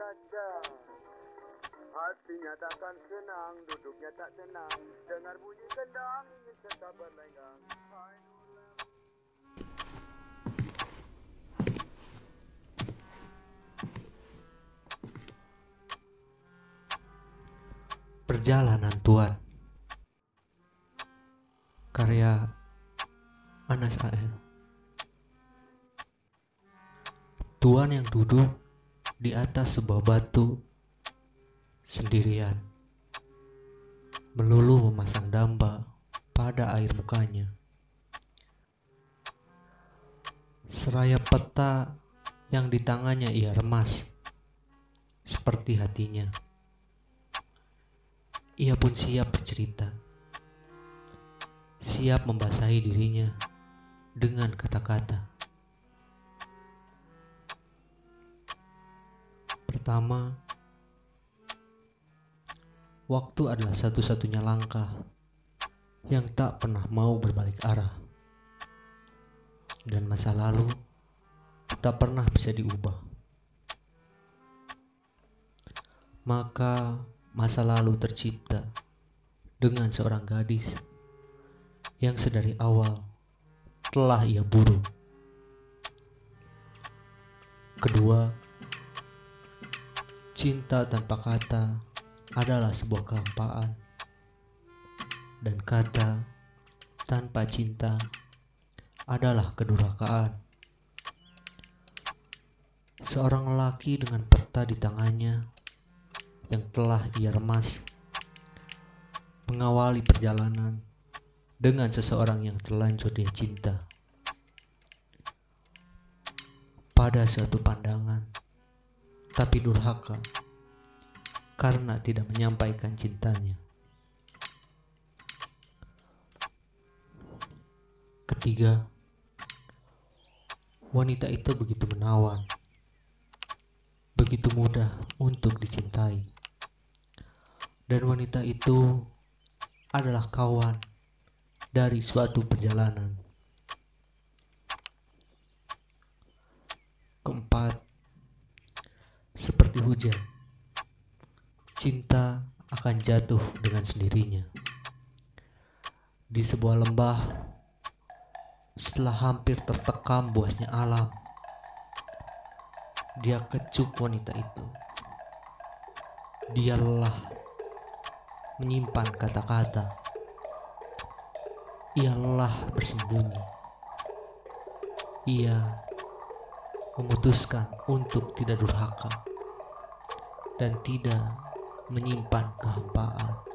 indah Hatinya takkan senang, duduknya tak tenang Dengar bunyi kendang, ingin tetap berlenggang. Perjalanan Tuan Karya Anas A.M. Tuan yang duduk di atas sebuah batu sendirian melulu memasang damba pada air mukanya. Seraya peta yang di tangannya ia remas seperti hatinya. Ia pun siap bercerita. Siap membasahi dirinya dengan kata-kata. Pertama, waktu adalah satu-satunya langkah yang tak pernah mau berbalik arah. Dan masa lalu tak pernah bisa diubah. Maka masa lalu tercipta dengan seorang gadis yang sedari awal telah ia buru. Kedua, cinta tanpa kata adalah sebuah kehampaan, dan kata tanpa cinta adalah kedurhakaan. Seorang lelaki dengan peta di tangannya yang telah ia remas mengawali perjalanan dengan seseorang yang terlanjur dia cinta. Pada suatu pandangan, tapi durhaka karena tidak menyampaikan cintanya. Ketiga, wanita itu begitu menawan, begitu mudah untuk dicintai. Dan wanita itu adalah kawan dari suatu perjalanan. Keempat, hujan, cinta akan jatuh dengan sendirinya. Di sebuah lembah, setelah hampir tertekam buasnya alam, dia kecup wanita itu. Dia lelah menyimpan kata-kata. Ia lelah bersembunyi. Ia memutuskan untuk tidak durhaka dan tidak menyimpan kehampaan.